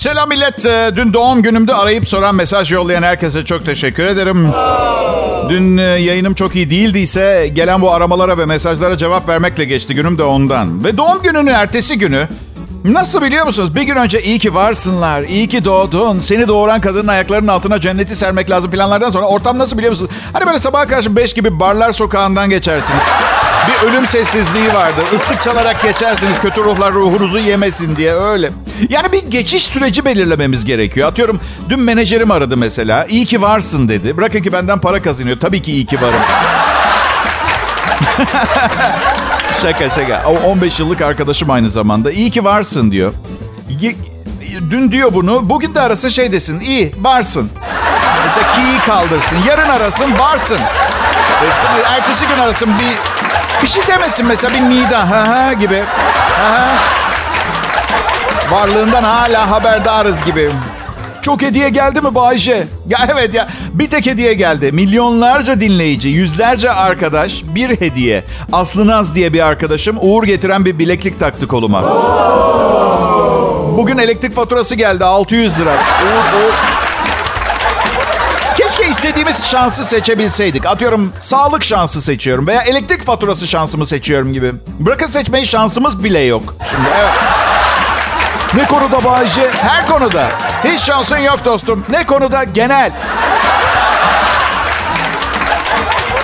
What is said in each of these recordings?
Selam millet. Ee, Dün doğum günümde arayıp soran mesaj yollayan herkese çok teşekkür ederim. Dün e, yayınım çok iyi değildiyse gelen bu aramalara ve mesajlara cevap vermekle geçti günüm de ondan. Ve doğum gününün ertesi günü Nasıl biliyor musunuz? Bir gün önce iyi ki varsınlar, iyi ki doğdun, seni doğuran kadının ayaklarının altına cenneti sermek lazım planlardan sonra ortam nasıl biliyor musunuz? Hani böyle sabaha karşı 5 gibi barlar sokağından geçersiniz. Bir ölüm sessizliği vardır. Islık çalarak geçersiniz kötü ruhlar ruhunuzu yemesin diye öyle. Yani bir geçiş süreci belirlememiz gerekiyor. Atıyorum dün menajerim aradı mesela. İyi ki varsın dedi. Bırakın ki benden para kazanıyor. Tabii ki iyi ki varım. Şaka şaka. O 15 yıllık arkadaşım aynı zamanda. İyi ki varsın diyor. Dün diyor bunu. Bugün de arasın şey desin. İyi varsın. Mesela ki'yi kaldırsın. Yarın arasın varsın. Ertesi gün arasın bir bir şey demesin mesela bir nida ha ha gibi. Ha ha. Varlığından hala haberdarız gibi. Çok hediye geldi mi Bayce? Ya evet ya bir tek hediye geldi. Milyonlarca dinleyici, yüzlerce arkadaş bir hediye. Aslı Naz diye bir arkadaşım uğur getiren bir bileklik taktı koluma. Bugün elektrik faturası geldi 600 lira. Uğur, uğur. İstediğimiz şansı seçebilseydik. Atıyorum sağlık şansı seçiyorum veya elektrik faturası şansımı seçiyorum gibi. Bırakın seçmeyi şansımız bile yok. Şimdi evet. Ne konuda Bayce? Her konuda. Hiç şansın yok dostum. Ne konuda? Genel.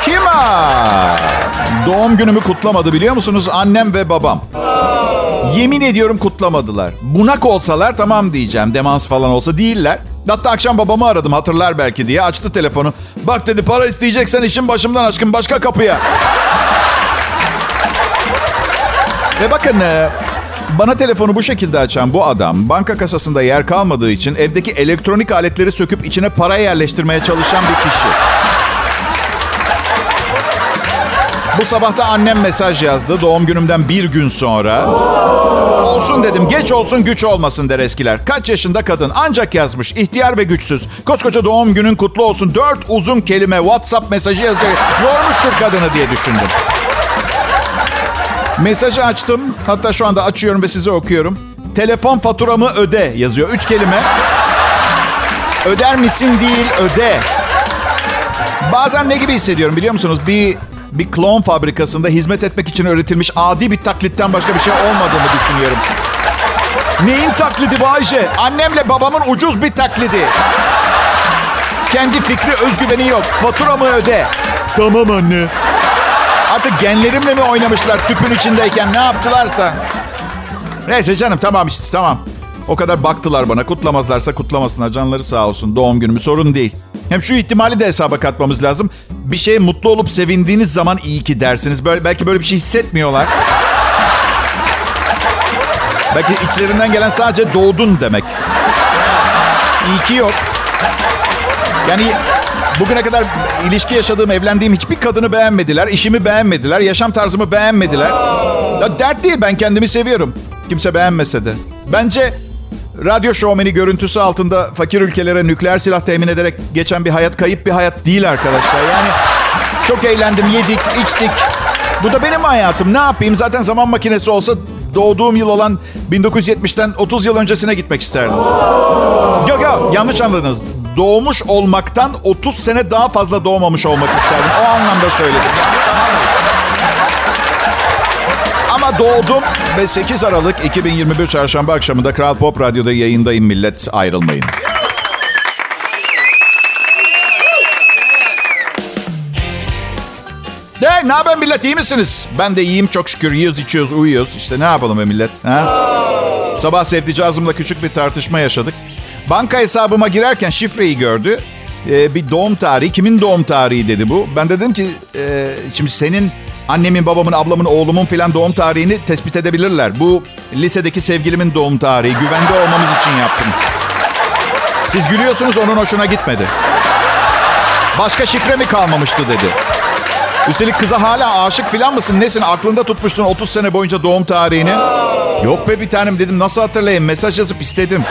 Kim ha? Doğum günümü kutlamadı biliyor musunuz? Annem ve babam. Yemin ediyorum kutlamadılar. Bunak olsalar tamam diyeceğim. Demans falan olsa değiller. Hatta akşam babamı aradım hatırlar belki diye. Açtı telefonu. Bak dedi para isteyeceksen işin başımdan aşkım başka kapıya. Ve bakın e, bana telefonu bu şekilde açan bu adam banka kasasında yer kalmadığı için evdeki elektronik aletleri söküp içine para yerleştirmeye çalışan bir kişi. Bu sabah da annem mesaj yazdı doğum günümden bir gün sonra. Olsun dedim geç olsun güç olmasın der eskiler. Kaç yaşında kadın ancak yazmış ihtiyar ve güçsüz. Koskoca doğum günün kutlu olsun. Dört uzun kelime WhatsApp mesajı yazacak. Yormuştur kadını diye düşündüm. Mesajı açtım. Hatta şu anda açıyorum ve size okuyorum. Telefon faturamı öde yazıyor. Üç kelime. Öder misin değil öde. Bazen ne gibi hissediyorum biliyor musunuz? Bir bir klon fabrikasında hizmet etmek için öğretilmiş adi bir taklitten başka bir şey olmadığını düşünüyorum. Neyin taklidi Bayce? Annemle babamın ucuz bir taklidi. Kendi fikri özgüveni yok. Faturamı öde. Tamam anne. Artık genlerimle mi oynamışlar tüpün içindeyken ne yaptılarsa. Neyse canım tamam işte tamam. O kadar baktılar bana. Kutlamazlarsa kutlamasınlar. Canları sağ olsun. Doğum günümü sorun değil. Hem şu ihtimali de hesaba katmamız lazım. Bir şeye mutlu olup sevindiğiniz zaman iyi ki dersiniz. Böyle, belki böyle bir şey hissetmiyorlar. Belki içlerinden gelen sadece doğdun demek. İyi ki yok. Yani bugüne kadar ilişki yaşadığım, evlendiğim hiçbir kadını beğenmediler. işimi beğenmediler. Yaşam tarzımı beğenmediler. Ya dert değil ben kendimi seviyorum. Kimse beğenmese de. Bence radyo şovmeni görüntüsü altında fakir ülkelere nükleer silah temin ederek geçen bir hayat kayıp bir hayat değil arkadaşlar. Yani çok eğlendim, yedik, içtik. Bu da benim hayatım. Ne yapayım? Zaten zaman makinesi olsa doğduğum yıl olan 1970'ten 30 yıl öncesine gitmek isterdim. Yok yok yanlış anladınız. Doğmuş olmaktan 30 sene daha fazla doğmamış olmak isterdim. O anlamda söyledim. Ama doğdum ve 8 Aralık 2021 Çarşamba akşamında Kral Pop Radyo'da yayındayım millet. Ayrılmayın. De ne haber millet iyi misiniz? Ben de iyiyim çok şükür. Yiyoruz içiyoruz uyuyoruz. İşte ne yapalım be millet? Ha? Sabah sevdicazımla küçük bir tartışma yaşadık. Banka hesabıma girerken şifreyi gördü. Ee, bir doğum tarihi. Kimin doğum tarihi dedi bu. Ben de dedim ki e, şimdi senin annemin, babamın, ablamın, oğlumun filan doğum tarihini tespit edebilirler. Bu lisedeki sevgilimin doğum tarihi. Güvende olmamız için yaptım. Siz gülüyorsunuz onun hoşuna gitmedi. Başka şifre mi kalmamıştı dedi. Üstelik kıza hala aşık filan mısın? Nesin? Aklında tutmuşsun 30 sene boyunca doğum tarihini. Yok be bir tanem dedim. Nasıl hatırlayayım? Mesaj yazıp istedim.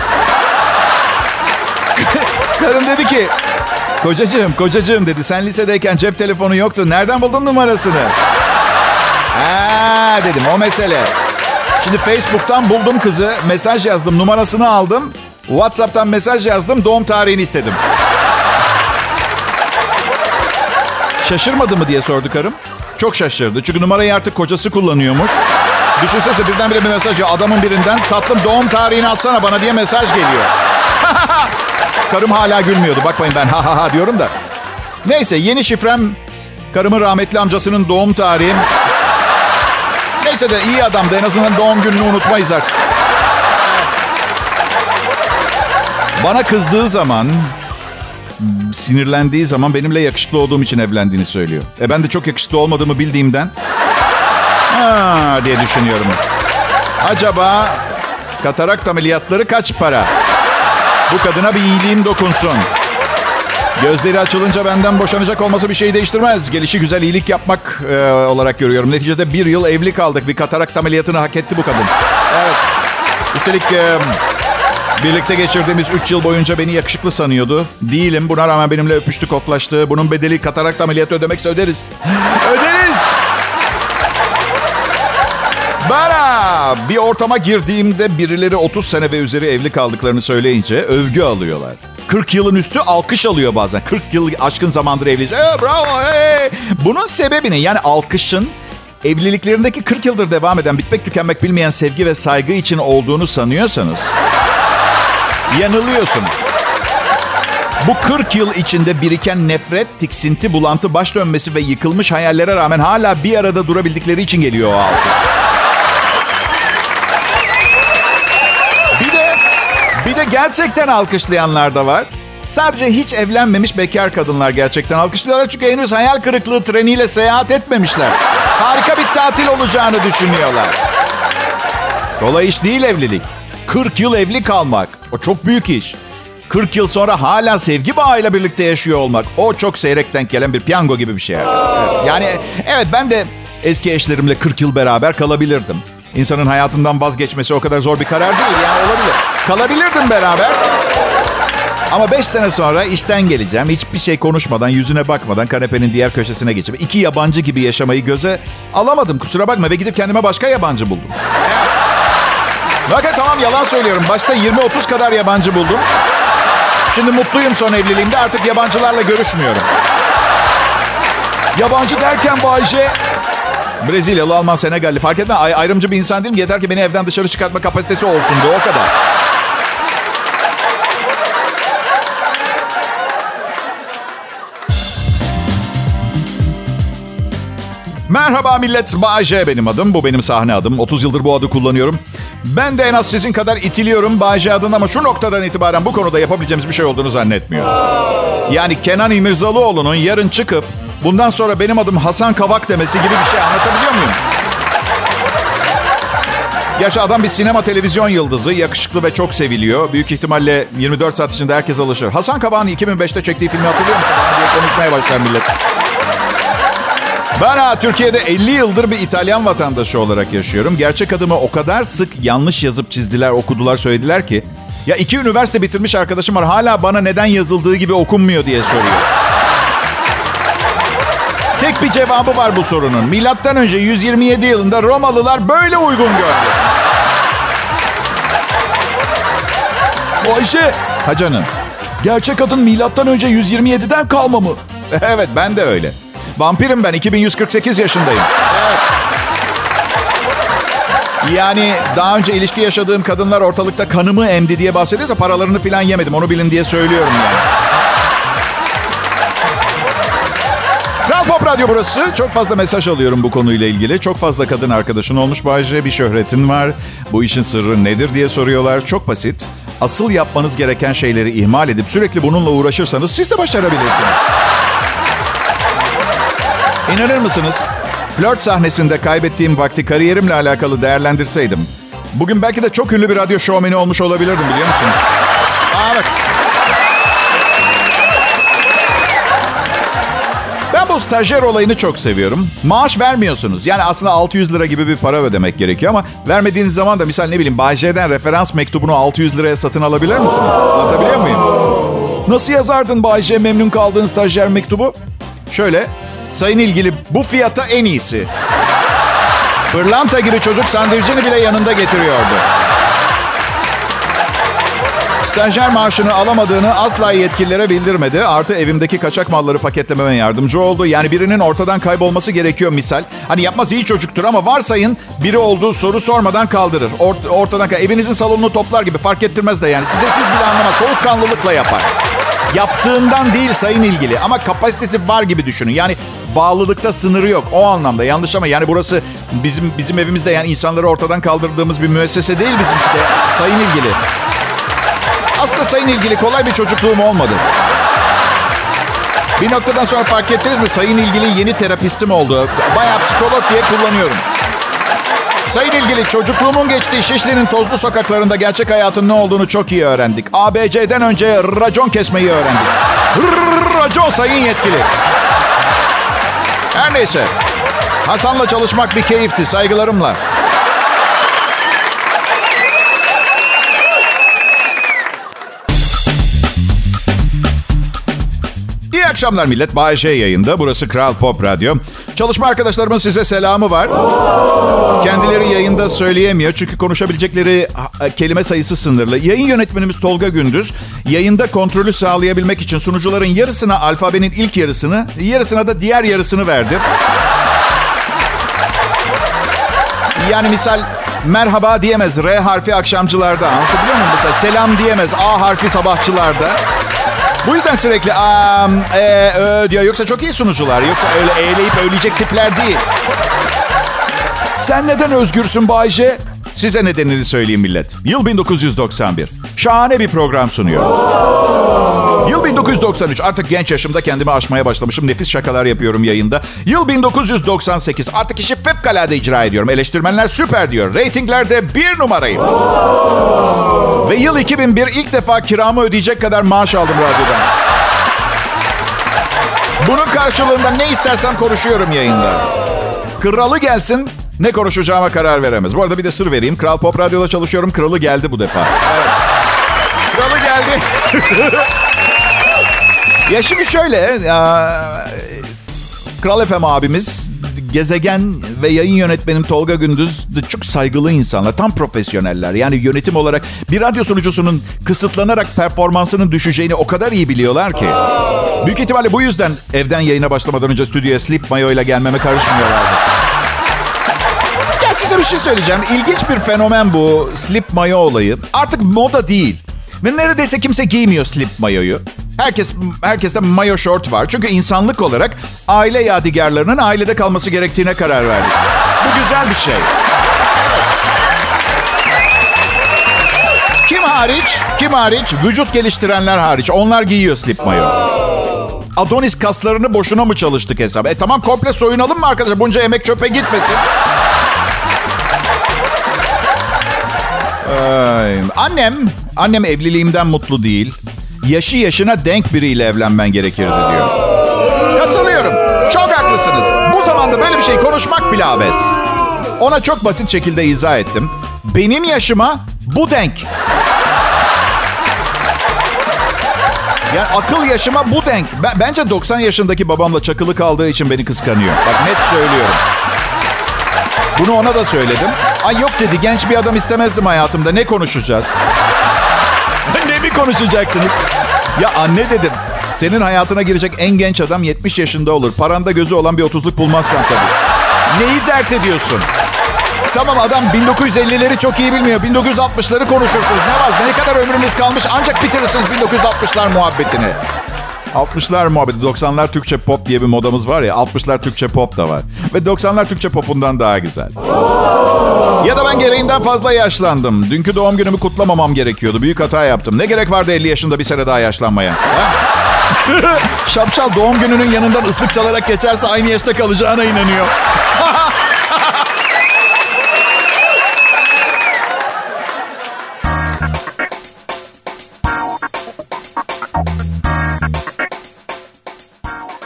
Kadın dedi ki... Kocacığım, kocacığım dedi. Sen lisedeyken cep telefonu yoktu. Nereden buldun numarasını? Ha dedim o mesele. Şimdi Facebook'tan buldum kızı. Mesaj yazdım. Numarasını aldım. WhatsApp'tan mesaj yazdım. Doğum tarihini istedim. Şaşırmadı mı diye sordu karım. Çok şaşırdı. Çünkü numarayı artık kocası kullanıyormuş. Düşünsese birdenbire bir mesaj ya adamın birinden tatlım doğum tarihini atsana bana diye mesaj geliyor. Karım hala gülmüyordu. Bakmayın ben ha ha ha diyorum da. Neyse yeni şifrem karımın rahmetli amcasının doğum tarihi. Neyse de iyi adamdı. En azından doğum gününü unutmayız artık. Bana kızdığı zaman, sinirlendiği zaman benimle yakışıklı olduğum için evlendiğini söylüyor. E ben de çok yakışıklı olmadığımı bildiğimden ha diye düşünüyorum. Acaba katarak ameliyatları kaç para? Bu kadına bir iyiliğim dokunsun. Gözleri açılınca benden boşanacak olması bir şey değiştirmez. Gelişi güzel iyilik yapmak e, olarak görüyorum. Neticede bir yıl evli kaldık. Bir katarakt ameliyatını hak etti bu kadın. Evet. Üstelik e, birlikte geçirdiğimiz 3 yıl boyunca beni yakışıklı sanıyordu. Değilim. Buna rağmen benimle öpüştü, koklaştı. Bunun bedeli katarakt ameliyatı ödemekse öderiz. öderiz. Bana bir ortama girdiğimde birileri 30 sene ve üzeri evli kaldıklarını söyleyince övgü alıyorlar. 40 yılın üstü alkış alıyor bazen. 40 yıl aşkın zamandır evliyiz. Ee, bravo. Hey. Bunun sebebi ne? Yani alkışın evliliklerindeki 40 yıldır devam eden bitmek tükenmek bilmeyen sevgi ve saygı için olduğunu sanıyorsanız yanılıyorsunuz. Bu 40 yıl içinde biriken nefret, tiksinti, bulantı, baş dönmesi ve yıkılmış hayallere rağmen hala bir arada durabildikleri için geliyor o alkış. Bir de gerçekten alkışlayanlar da var. Sadece hiç evlenmemiş bekar kadınlar gerçekten alkışlıyorlar. Çünkü henüz hayal kırıklığı treniyle seyahat etmemişler. Harika bir tatil olacağını düşünüyorlar. Kolay iş değil evlilik. 40 yıl evli kalmak. O çok büyük iş. 40 yıl sonra hala sevgi bağıyla birlikte yaşıyor olmak. O çok seyrek denk gelen bir piyango gibi bir şey. Yani evet ben de eski eşlerimle 40 yıl beraber kalabilirdim. İnsanın hayatından vazgeçmesi o kadar zor bir karar değil. Yani olabilir. Kalabilirdim beraber. Ama 5 sene sonra işten geleceğim. Hiçbir şey konuşmadan, yüzüne bakmadan kanepenin diğer köşesine geçip iki yabancı gibi yaşamayı göze alamadım. Kusura bakma ve gidip kendime başka yabancı buldum. Bakın tamam yalan söylüyorum. Başta 20-30 kadar yabancı buldum. Şimdi mutluyum son evliliğimde artık yabancılarla görüşmüyorum. Yabancı derken Bayce... Brezilyalı, Alman, Senegalli fark etme. Ay- ayrımcı bir insan değilim. Yeter ki beni evden dışarı çıkartma kapasitesi olsun. Bu o kadar. Merhaba millet. Bayce benim adım. Bu benim sahne adım. 30 yıldır bu adı kullanıyorum. Ben de en az sizin kadar itiliyorum Bayce adını ama şu noktadan itibaren bu konuda yapabileceğimiz bir şey olduğunu zannetmiyorum. Yani Kenan İmirzalıoğlu'nun yarın çıkıp bundan sonra benim adım Hasan Kavak demesi gibi bir şey anlatabiliyor muyum? Gerçi adam bir sinema televizyon yıldızı. Yakışıklı ve çok seviliyor. Büyük ihtimalle 24 saat içinde herkes alışır. Hasan Kavak'ın 2005'te çektiği filmi hatırlıyor musun? diye konuşmaya başlar millet. Ben ha, Türkiye'de 50 yıldır bir İtalyan vatandaşı olarak yaşıyorum. Gerçek adımı o kadar sık yanlış yazıp çizdiler, okudular, söylediler ki. Ya iki üniversite bitirmiş arkadaşım var. Hala bana neden yazıldığı gibi okunmuyor diye soruyor. Tek bir cevabı var bu sorunun. Milattan önce 127 yılında Romalılar böyle uygun gördü. Ayşe. Ha canım. Gerçek adın milattan önce 127'den kalma mı? evet ben de öyle. Vampirim ben. 2148 yaşındayım. Yani daha önce ilişki yaşadığım kadınlar ortalıkta kanımı emdi diye bahsediyorsa paralarını falan yemedim. Onu bilin diye söylüyorum yani. Radyo burası. Çok fazla mesaj alıyorum bu konuyla ilgili. Çok fazla kadın arkadaşın olmuş Bayce. Bir şöhretin var. Bu işin sırrı nedir diye soruyorlar. Çok basit. Asıl yapmanız gereken şeyleri ihmal edip sürekli bununla uğraşırsanız siz de başarabilirsiniz. İnanır mısınız? Flört sahnesinde kaybettiğim vakti kariyerimle alakalı değerlendirseydim. Bugün belki de çok ünlü bir radyo şovmeni olmuş olabilirdim biliyor musunuz? Aa, evet. Bu stajyer olayını çok seviyorum. Maaş vermiyorsunuz. Yani aslında 600 lira gibi bir para ödemek gerekiyor ama vermediğiniz zaman da misal ne bileyim Bayce'den referans mektubunu 600 liraya satın alabilir misiniz? Anlatabiliyor muyum? Nasıl yazardın Bayce memnun kaldığın stajyer mektubu? Şöyle, sayın ilgili bu fiyata en iyisi. Pırlanta gibi çocuk sandviçini bile yanında getiriyordu. Stajyer maaşını alamadığını asla yetkililere bildirmedi. Artı evimdeki kaçak malları paketlememe yardımcı oldu. Yani birinin ortadan kaybolması gerekiyor misal. Hani yapmaz iyi çocuktur ama varsayın biri olduğu soru sormadan kaldırır. Ort- ortadan Evinizin salonunu toplar gibi fark ettirmez de yani. Size siz bile anlamaz. Soğukkanlılıkla yapar. Yaptığından değil sayın ilgili ama kapasitesi var gibi düşünün. Yani bağlılıkta sınırı yok o anlamda yanlış ama yani burası bizim bizim evimizde yani insanları ortadan kaldırdığımız bir müessese değil bizimki de sayın ilgili. Aslında sayın ilgili kolay bir çocukluğum olmadı. Bir noktadan sonra fark ettiniz mi sayın ilgili yeni terapistim oldu. Bayağı psikolog diye kullanıyorum. Sayın ilgili çocukluğumun geçtiği Şişli'nin tozlu sokaklarında gerçek hayatın ne olduğunu çok iyi öğrendik. ABC'den önce racon kesmeyi öğrendik. Racon sayın yetkili. Her neyse. Hasan'la çalışmak bir keyifti saygılarımla. Akşamlar millet. Bayşe yayında. Burası Kral Pop Radyo. Çalışma arkadaşlarımın size selamı var. Kendileri yayında söyleyemiyor çünkü konuşabilecekleri kelime sayısı sınırlı. Yayın yönetmenimiz Tolga Gündüz yayında kontrolü sağlayabilmek için sunucuların yarısına alfabenin ilk yarısını, yarısına da diğer yarısını verdi. Yani misal merhaba diyemez R harfi akşamcılarda. Anlatabiliyor muyum? Mesela selam diyemez A harfi sabahçılarda. Bu yüzden sürekli am, e, ö diyor. Yoksa çok iyi sunucular. Yoksa öyle eğleyip öyleyecek tipler değil. Sen neden özgürsün Bayce? Size nedenini söyleyeyim millet. Yıl 1991. Şahane bir program sunuyor. Yıl 1993. Artık genç yaşımda kendimi aşmaya başlamışım. Nefis şakalar yapıyorum yayında. Yıl 1998. Artık işi fevkalade icra ediyorum. Eleştirmenler süper diyor. Ratinglerde bir numarayım. Ve yıl 2001 ilk defa kiramı ödeyecek kadar maaş aldım radyodan. Bunun karşılığında ne istersem konuşuyorum yayında. Kralı gelsin ne konuşacağıma karar veremez. Bu arada bir de sır vereyim. Kral Pop Radyo'da çalışıyorum. Kralı geldi bu defa. Evet. Kralı geldi. ya şimdi şöyle. Kral FM abimiz, gezegen ve yayın yönetmenim Tolga Gündüz de çok saygılı insanlar. Tam profesyoneller. Yani yönetim olarak bir radyo sunucusunun kısıtlanarak performansının düşeceğini o kadar iyi biliyorlar ki. Büyük ihtimalle bu yüzden evden yayına başlamadan önce stüdyoya slip mayo ile gelmeme karışmıyorlardı. Ya size bir şey söyleyeceğim. İlginç bir fenomen bu slip mayo olayı. Artık moda değil. Ve neredeyse kimse giymiyor slip mayoyu. Herkes herkeste mayo short var. Çünkü insanlık olarak aile yadigarlarının ailede kalması gerektiğine karar verdik. Bu güzel bir şey. Kim hariç? Kim hariç? Vücut geliştirenler hariç. Onlar giyiyor slip mayo. Adonis kaslarını boşuna mı çalıştık hesap? E tamam komple soyunalım mı arkadaşlar? Bunca emek çöpe gitmesin. Ay, annem, annem evliliğimden mutlu değil. Yaşı yaşına denk biriyle evlenmen gerekirdi diyor. Katılıyorum. Çok haklısınız. Bu zamanda böyle bir şey konuşmak bile abes. Ona çok basit şekilde izah ettim. Benim yaşıma bu denk. Yani akıl yaşıma bu denk. Ben, bence 90 yaşındaki babamla çakılı kaldığı için beni kıskanıyor. Bak net söylüyorum. Bunu ona da söyledim. Ay yok dedi genç bir adam istemezdim hayatımda. Ne konuşacağız? ne mi konuşacaksınız? Ya anne dedim. Senin hayatına girecek en genç adam 70 yaşında olur. Paranda gözü olan bir 30'luk bulmazsan tabii. Neyi dert ediyorsun? Tamam adam 1950'leri çok iyi bilmiyor. 1960'ları konuşursunuz. Ne var? Ne kadar ömrünüz kalmış ancak bitirirsiniz 1960'lar muhabbetini. 60'lar muhabbeti, 90'lar Türkçe pop diye bir modamız var ya. 60'lar Türkçe pop da var. Ve 90'lar Türkçe popundan daha güzel. Ya da ben gereğinden fazla yaşlandım. Dünkü doğum günümü kutlamamam gerekiyordu. Büyük hata yaptım. Ne gerek vardı 50 yaşında bir sene daha yaşlanmaya? Şapşal doğum gününün yanından ıslık çalarak geçerse aynı yaşta kalacağına inanıyor.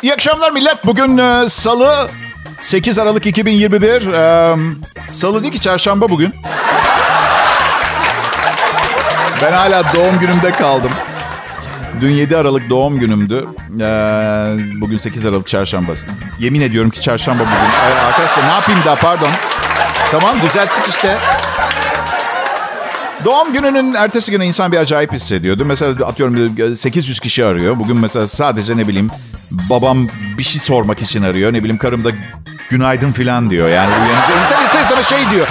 İyi akşamlar millet. Bugün e, salı 8 Aralık 2021. E, salı değil ki çarşamba bugün. Ben hala doğum günümde kaldım. Dün 7 Aralık doğum günümdü. E, bugün 8 Aralık çarşamba. Yemin ediyorum ki çarşamba bugün. E, arkadaşlar ne yapayım daha pardon. Tamam düzelttik işte. Doğum gününün ertesi günü insan bir acayip hissediyordu. Mesela atıyorum 800 kişi arıyor. Bugün mesela sadece ne bileyim babam bir şey sormak için arıyor. Ne bileyim karım da günaydın falan diyor. Yani uyanınca insan ister istemez şey diyor.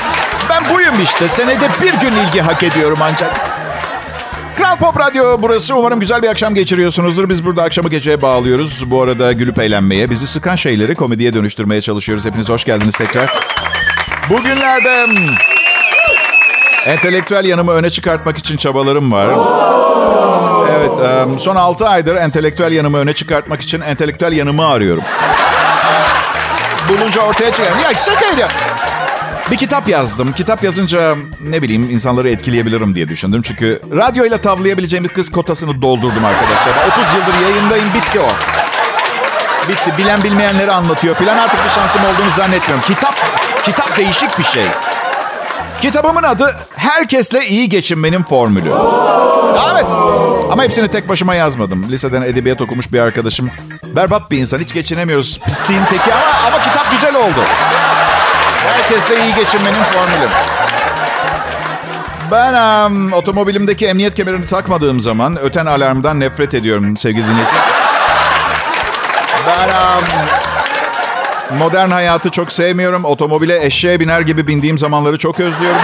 Ben buyum işte. Senede bir gün ilgi hak ediyorum ancak. Kral Pop Radyo burası. Umarım güzel bir akşam geçiriyorsunuzdur. Biz burada akşamı geceye bağlıyoruz. Bu arada gülüp eğlenmeye, bizi sıkan şeyleri komediye dönüştürmeye çalışıyoruz. Hepiniz hoş geldiniz tekrar. Bugünlerde entelektüel yanımı öne çıkartmak için çabalarım var. Evet, son 6 aydır entelektüel yanımı öne çıkartmak için entelektüel yanımı arıyorum. Bulunca ortaya çıkıyor. Ya şakaydı. Bir kitap yazdım. Kitap yazınca ne bileyim insanları etkileyebilirim diye düşündüm. Çünkü radyoyla tavlayabileceğim bir kız kotasını doldurdum arkadaşlar. 30 yıldır yayındayım bitti o. Bitti. Bilen bilmeyenleri anlatıyor falan. Artık bir şansım olduğunu zannetmiyorum. Kitap, kitap değişik bir şey. Kitabımın adı Herkesle iyi Geçinmenin Formülü. Evet. Ama hepsini tek başıma yazmadım. Liseden edebiyat okumuş bir arkadaşım. Berbat bir insan. Hiç geçinemiyoruz. Pisliğin teki ama, ama kitap güzel oldu. Herkesle iyi geçinmenin formülü. Ben um, otomobilimdeki emniyet kemerini takmadığım zaman öten alarmdan nefret ediyorum sevgili dinleyici. Ben um, modern hayatı çok sevmiyorum. Otomobile eşeğe biner gibi bindiğim zamanları çok özlüyorum.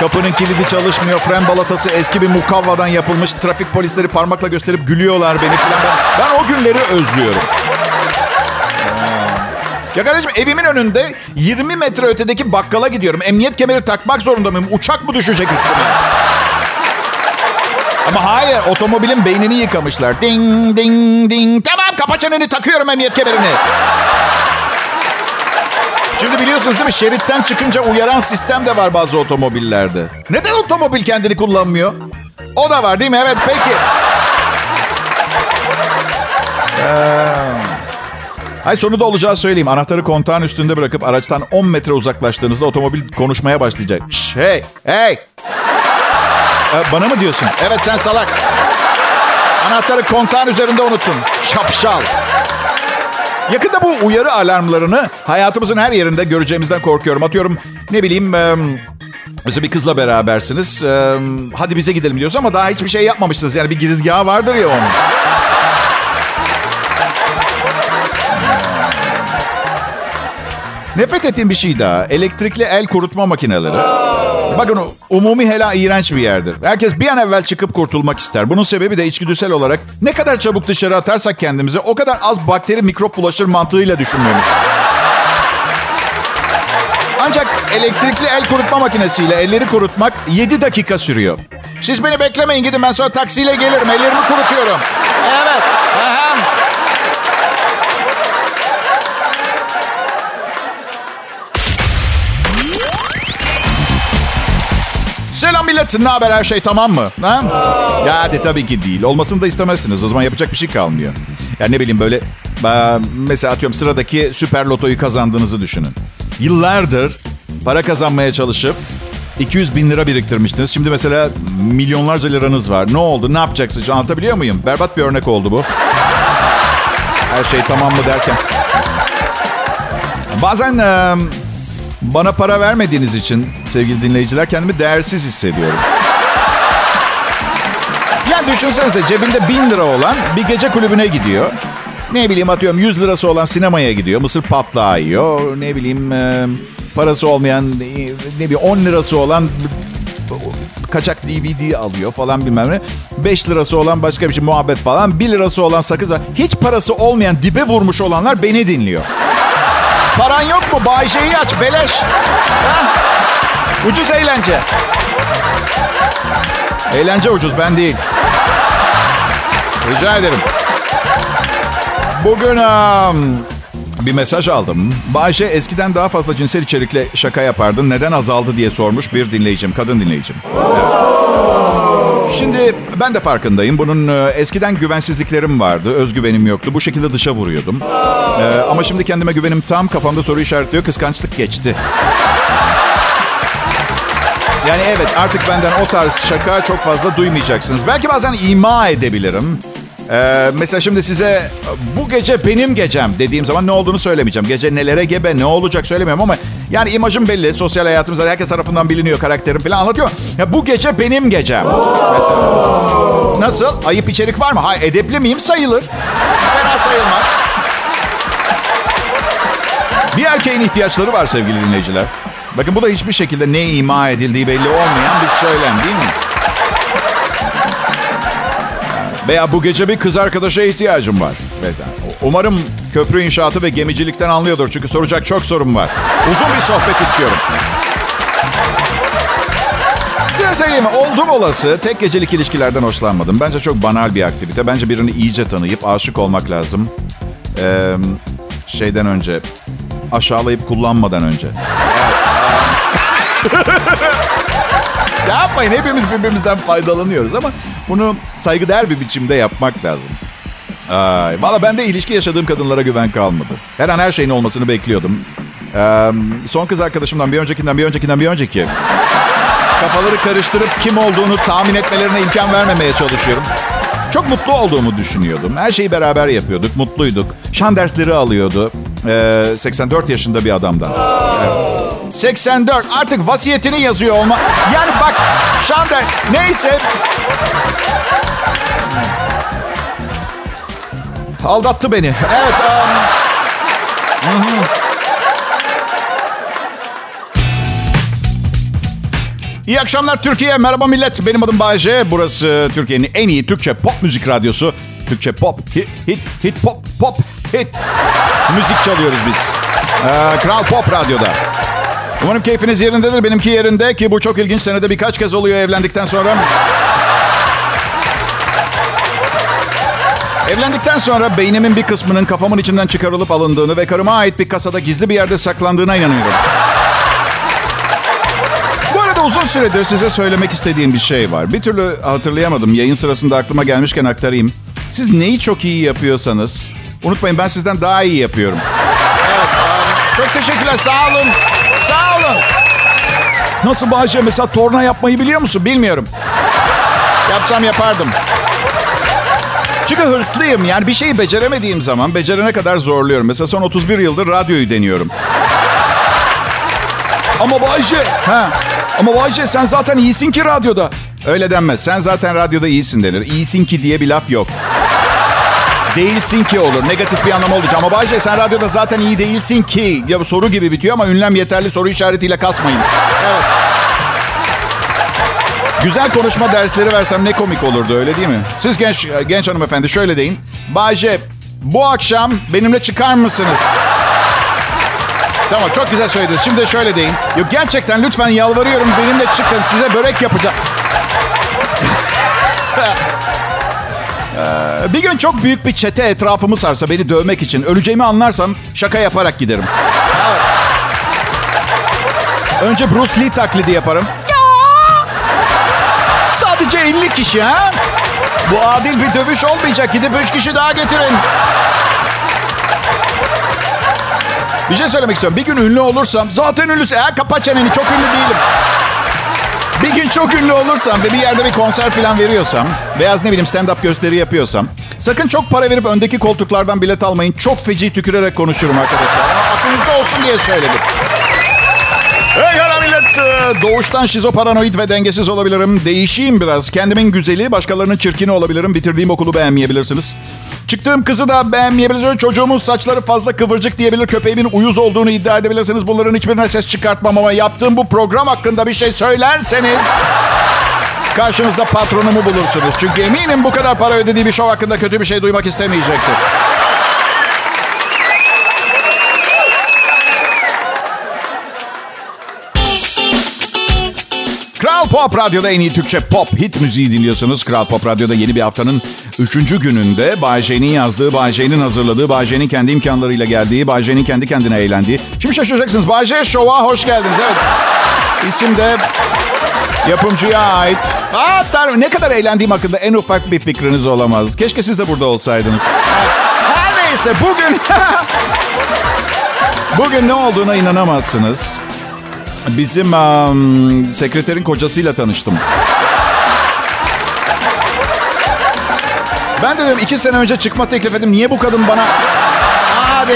Kapının kilidi çalışmıyor. Fren balatası eski bir mukavvadan yapılmış. Trafik polisleri parmakla gösterip gülüyorlar beni falan. Ben, o günleri özlüyorum. Ya kardeşim evimin önünde 20 metre ötedeki bakkala gidiyorum. Emniyet kemeri takmak zorunda mıyım? Uçak mı düşecek üstüme? Ama hayır otomobilin beynini yıkamışlar. Ding ding ding. Tamam kapa çeneni takıyorum emniyet kemerini. Şimdi biliyorsunuz değil mi? Şeritten çıkınca uyaran sistem de var bazı otomobillerde. Neden otomobil kendini kullanmıyor? O da var değil mi? Evet peki. Ee, Ay sonu da olacağı söyleyeyim. Anahtarı kontağın üstünde bırakıp araçtan 10 metre uzaklaştığınızda otomobil konuşmaya başlayacak. Şş, hey, hey. Ee, bana mı diyorsun? Evet sen salak. Anahtarı kontağın üzerinde unuttun. Şapşal. Yakında bu uyarı alarmlarını hayatımızın her yerinde göreceğimizden korkuyorum. Atıyorum ne bileyim... Mesela bir kızla berabersiniz. Hadi bize gidelim diyoruz ama daha hiçbir şey yapmamışsınız. Yani bir girizgahı vardır ya onun. Nefret ettiğim bir şey daha. Elektrikli el kurutma makineleri. Bakın umumi hela iğrenç bir yerdir. Herkes bir an evvel çıkıp kurtulmak ister. Bunun sebebi de içgüdüsel olarak ne kadar çabuk dışarı atarsak kendimizi o kadar az bakteri mikrop bulaşır mantığıyla düşünmemiz. Ancak elektrikli el kurutma makinesiyle elleri kurutmak 7 dakika sürüyor. Siz beni beklemeyin gidin ben sonra taksiyle gelirim. Ellerimi kurutuyorum. Evet. Aha. Millet. Ne haber? Her şey tamam mı? Ha? Ya hadi tabii ki değil. Olmasını da istemezsiniz. O zaman yapacak bir şey kalmıyor. Ya ne bileyim böyle mesela atıyorum sıradaki süper lotoyu kazandığınızı düşünün. Yıllardır para kazanmaya çalışıp 200 bin lira biriktirmiştiniz. Şimdi mesela milyonlarca liranız var. Ne oldu? Ne yapacaksınız? Anlatabiliyor muyum? Berbat bir örnek oldu bu. Her şey tamam mı derken. Bazen bana para vermediğiniz için sevgili dinleyiciler kendimi değersiz hissediyorum. Yani düşünsenize cebinde bin lira olan bir gece kulübüne gidiyor. Ne bileyim atıyorum 100 lirası olan sinemaya gidiyor. Mısır patlağı yiyor. Ne bileyim e, parası olmayan ne bileyim 10 lirası olan kaçak DVD alıyor falan bilmem ne. 5 lirası olan başka bir şey muhabbet falan. 1 lirası olan sakız. Hiç parası olmayan dibe vurmuş olanlar beni dinliyor. Paran yok mu? Bayşe'yi aç. Beleş. Ha? Ucuz eğlence. Eğlence ucuz. Ben değil. Rica ederim. Bugün um, bir mesaj aldım. Bayşe eskiden daha fazla cinsel içerikle şaka yapardın. Neden azaldı diye sormuş bir dinleyicim. Kadın dinleyicim. Evet. Şimdi ben de farkındayım. Bunun e, eskiden güvensizliklerim vardı. Özgüvenim yoktu. Bu şekilde dışa vuruyordum. Ee, ama şimdi kendime güvenim tam. Kafamda soru işaretliyor. Kıskançlık geçti. Yani evet artık benden o tarz şaka çok fazla duymayacaksınız. Belki bazen ima edebilirim. Ee, mesela şimdi size bu gece benim gecem dediğim zaman ne olduğunu söylemeyeceğim. Gece nelere gebe ne olacak söylemiyorum ama Yani imajım belli. Sosyal hayatımızda herkes tarafından biliniyor karakterim falan anlatıyor. Ya bu gece benim gecem. Mesela. Nasıl? Ayıp içerik var mı? Ha edepli miyim? Sayılır. Fena sayılmaz. Bir erkeğin ihtiyaçları var sevgili dinleyiciler. Bakın bu da hiçbir şekilde ne ima edildiği belli olmayan bir söylem değil mi? Veya bu gece bir kız arkadaşa ihtiyacım var. Umarım köprü inşaatı ve gemicilikten anlıyordur. Çünkü soracak çok sorum var. Uzun bir sohbet istiyorum. Size söyleyeyim? Oldum olası tek gecelik ilişkilerden hoşlanmadım. Bence çok banal bir aktivite. Bence birini iyice tanıyıp aşık olmak lazım. Ee, şeyden önce. Aşağılayıp kullanmadan önce. ne yapmayın hepimiz birbirimizden faydalanıyoruz ama bunu saygıdeğer bir biçimde yapmak lazım. Ay, Valla ben de ilişki yaşadığım kadınlara güven kalmadı. Her an her şeyin olmasını bekliyordum. Ee, son kız arkadaşımdan bir öncekinden bir öncekinden bir önceki. Kafaları karıştırıp kim olduğunu tahmin etmelerine imkan vermemeye çalışıyorum. Çok mutlu olduğumu düşünüyordum. Her şeyi beraber yapıyorduk, mutluyduk. Şan dersleri alıyordu. Ee, 84 yaşında bir adamdan. Evet. 84 artık vasiyetini yazıyor olma. Yani bak şan der... Neyse. Aldattı beni. Evet. Um... İyi akşamlar Türkiye. Merhaba millet. Benim adım Bayece. Burası Türkiye'nin en iyi Türkçe pop müzik radyosu. Türkçe pop, hit, hit, hit pop, pop, hit. Müzik çalıyoruz biz. Ee, Kral Pop Radyo'da. Umarım keyfiniz yerindedir. Benimki yerinde ki bu çok ilginç. Senede birkaç kez oluyor evlendikten sonra. Evlendikten sonra beynimin bir kısmının kafamın içinden çıkarılıp alındığını ve karıma ait bir kasada gizli bir yerde saklandığına inanıyorum. Bu arada uzun süredir size söylemek istediğim bir şey var. Bir türlü hatırlayamadım. Yayın sırasında aklıma gelmişken aktarayım. Siz neyi çok iyi yapıyorsanız, unutmayın ben sizden daha iyi yapıyorum. Evet, çok teşekkürler. Sağ olun. Sağ olun. Nasıl Bahçe mesela torna yapmayı biliyor musun? Bilmiyorum. Yapsam yapardım. Çünkü hırslıyım. Yani bir şeyi beceremediğim zaman becerene kadar zorluyorum. Mesela son 31 yıldır radyoyu deniyorum. Ama Bayce. Ha. Ama Bayce sen zaten iyisin ki radyoda. Öyle denmez. Sen zaten radyoda iyisin denir. İyisin ki diye bir laf yok. Değilsin ki olur. Negatif bir anlam olacak. Ama Bayce sen radyoda zaten iyi değilsin ki. Ya soru gibi bitiyor ama ünlem yeterli soru işaretiyle kasmayın. Evet. Güzel konuşma dersleri versem ne komik olurdu öyle değil mi? Siz genç genç hanımefendi şöyle deyin. Bayce bu akşam benimle çıkar mısınız? Tamam çok güzel söylediniz. Şimdi şöyle deyin. Yok gerçekten lütfen yalvarıyorum benimle çıkın. Size börek yapacağım. Ee, bir gün çok büyük bir çete etrafımı sarsa beni dövmek için öleceğimi anlarsam şaka yaparak giderim. Önce Bruce Lee taklidi yaparım. Sadece 50 kişi ha? Bu adil bir dövüş olmayacak. Gidip 3 kişi daha getirin. Bir şey söylemek istiyorum. Bir gün ünlü olursam, zaten ünlüsün. Ha, kapa çeneni, çok ünlü değilim. Bir gün çok ünlü olursam ve bir yerde bir konser falan veriyorsam, beyaz ne bileyim stand-up gösteri yapıyorsam, sakın çok para verip öndeki koltuklardan bilet almayın. Çok feci tükürerek konuşurum arkadaşlar. Aklınızda olsun diye söyledim. Doğuştan şizoparanoid ve dengesiz olabilirim. Değişeyim biraz. Kendimin güzeli, başkalarının çirkini olabilirim. Bitirdiğim okulu beğenmeyebilirsiniz. Çıktığım kızı da beğenmeyebilirsiniz. Çocuğumun saçları fazla kıvırcık diyebilir. Köpeğimin uyuz olduğunu iddia edebilirsiniz. Bunların hiçbirine ses çıkartmam ama yaptığım bu program hakkında bir şey söylerseniz... Karşınızda patronumu bulursunuz. Çünkü eminim bu kadar para ödediği bir şov hakkında kötü bir şey duymak istemeyecektir. Kral Pop Radyo'da en iyi Türkçe pop hit müziği dinliyorsunuz. Kral Pop Radyo'da yeni bir haftanın üçüncü gününde Bay J'nin yazdığı, Bay J'nin hazırladığı, Bay J'nin kendi imkanlarıyla geldiği, Bay J'nin kendi kendine eğlendiği. Şimdi şaşıracaksınız. Bay J Show'a hoş geldiniz. Evet. İsim de yapımcıya ait. Aa, tanrım, ne kadar eğlendiğim hakkında en ufak bir fikriniz olamaz. Keşke siz de burada olsaydınız. Her neyse bugün... bugün ne olduğuna inanamazsınız. Bizim um, sekreterin kocasıyla tanıştım. Ben de dedim iki sene önce çıkma teklif ettim. Niye bu kadın bana... Aa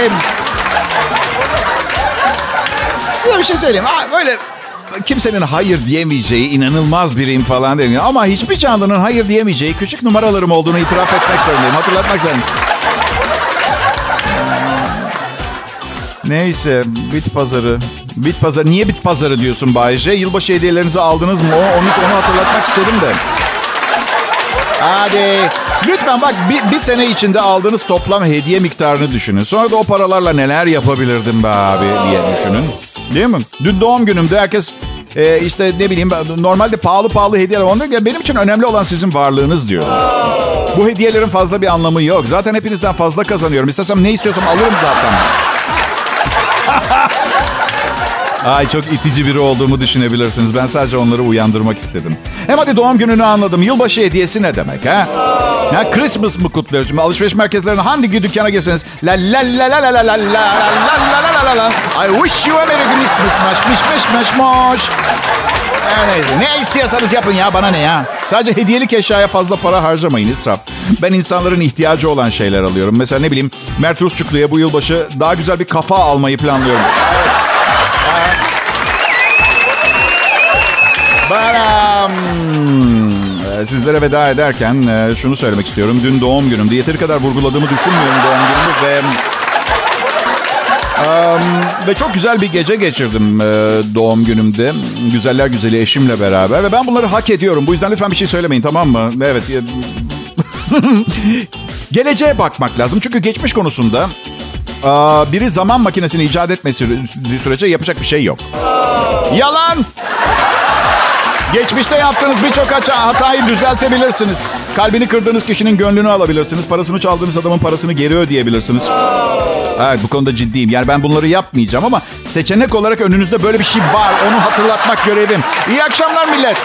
size bir şey söyleyeyim. Ha, böyle kimsenin hayır diyemeyeceği inanılmaz biriyim falan demiyor. Ama hiçbir canlının hayır diyemeyeceği küçük numaralarım olduğunu itiraf etmek zorundayım. Hatırlatmak zorundayım. Neyse bit pazarı. Bit pazarı. Niye bit pazarı diyorsun Bayece? Yılbaşı hediyelerinizi aldınız mı? Onun onu hatırlatmak istedim de. Hadi. Lütfen bak bir, bir sene içinde aldığınız toplam hediye miktarını düşünün. Sonra da o paralarla neler yapabilirdim be abi diye düşünün. Değil mi? Dün doğum günümde herkes e, işte ne bileyim normalde pahalı pahalı hediyeler. Onda benim için önemli olan sizin varlığınız diyor. Bu hediyelerin fazla bir anlamı yok. Zaten hepinizden fazla kazanıyorum. İstesem ne istiyorsam alırım zaten. Ay çok itici biri olduğumu düşünebilirsiniz. Ben sadece onları uyandırmak istedim. Hem hadi doğum gününü anladım. Yılbaşı hediyesi ne demek ha? Ya Christmas mı kutluyoruz? Şimdi alışveriş merkezlerine hangi dükkana girseniz la la la la la la la la la la la la la I wish you a Merry Christmas maş miş miş miş moş. Her neyse. Ne istiyorsanız yapın ya bana ne ya. Sadece hediyelik eşyaya fazla para harcamayın israf. Ben insanların ihtiyacı olan şeyler alıyorum. Mesela ne bileyim Mert Rusçuklu'ya bu yılbaşı daha güzel bir kafa almayı planlıyorum. Ben um, sizlere veda ederken e, şunu söylemek istiyorum. Dün doğum günümdü. Yeteri kadar vurguladığımı düşünmüyorum doğum günümü ve... Um, ve çok güzel bir gece geçirdim e, doğum günümde. Güzeller güzeli eşimle beraber. Ve ben bunları hak ediyorum. Bu yüzden lütfen bir şey söylemeyin tamam mı? Evet. Geleceğe bakmak lazım. Çünkü geçmiş konusunda biri zaman makinesini icat etmesi sürece yapacak bir şey yok. Yalan! Geçmişte yaptığınız birçok hatayı düzeltebilirsiniz. Kalbini kırdığınız kişinin gönlünü alabilirsiniz. Parasını çaldığınız adamın parasını geri ödeyebilirsiniz. Evet bu konuda ciddiyim. Yani ben bunları yapmayacağım ama seçenek olarak önünüzde böyle bir şey var. Onu hatırlatmak görevim. İyi akşamlar millet.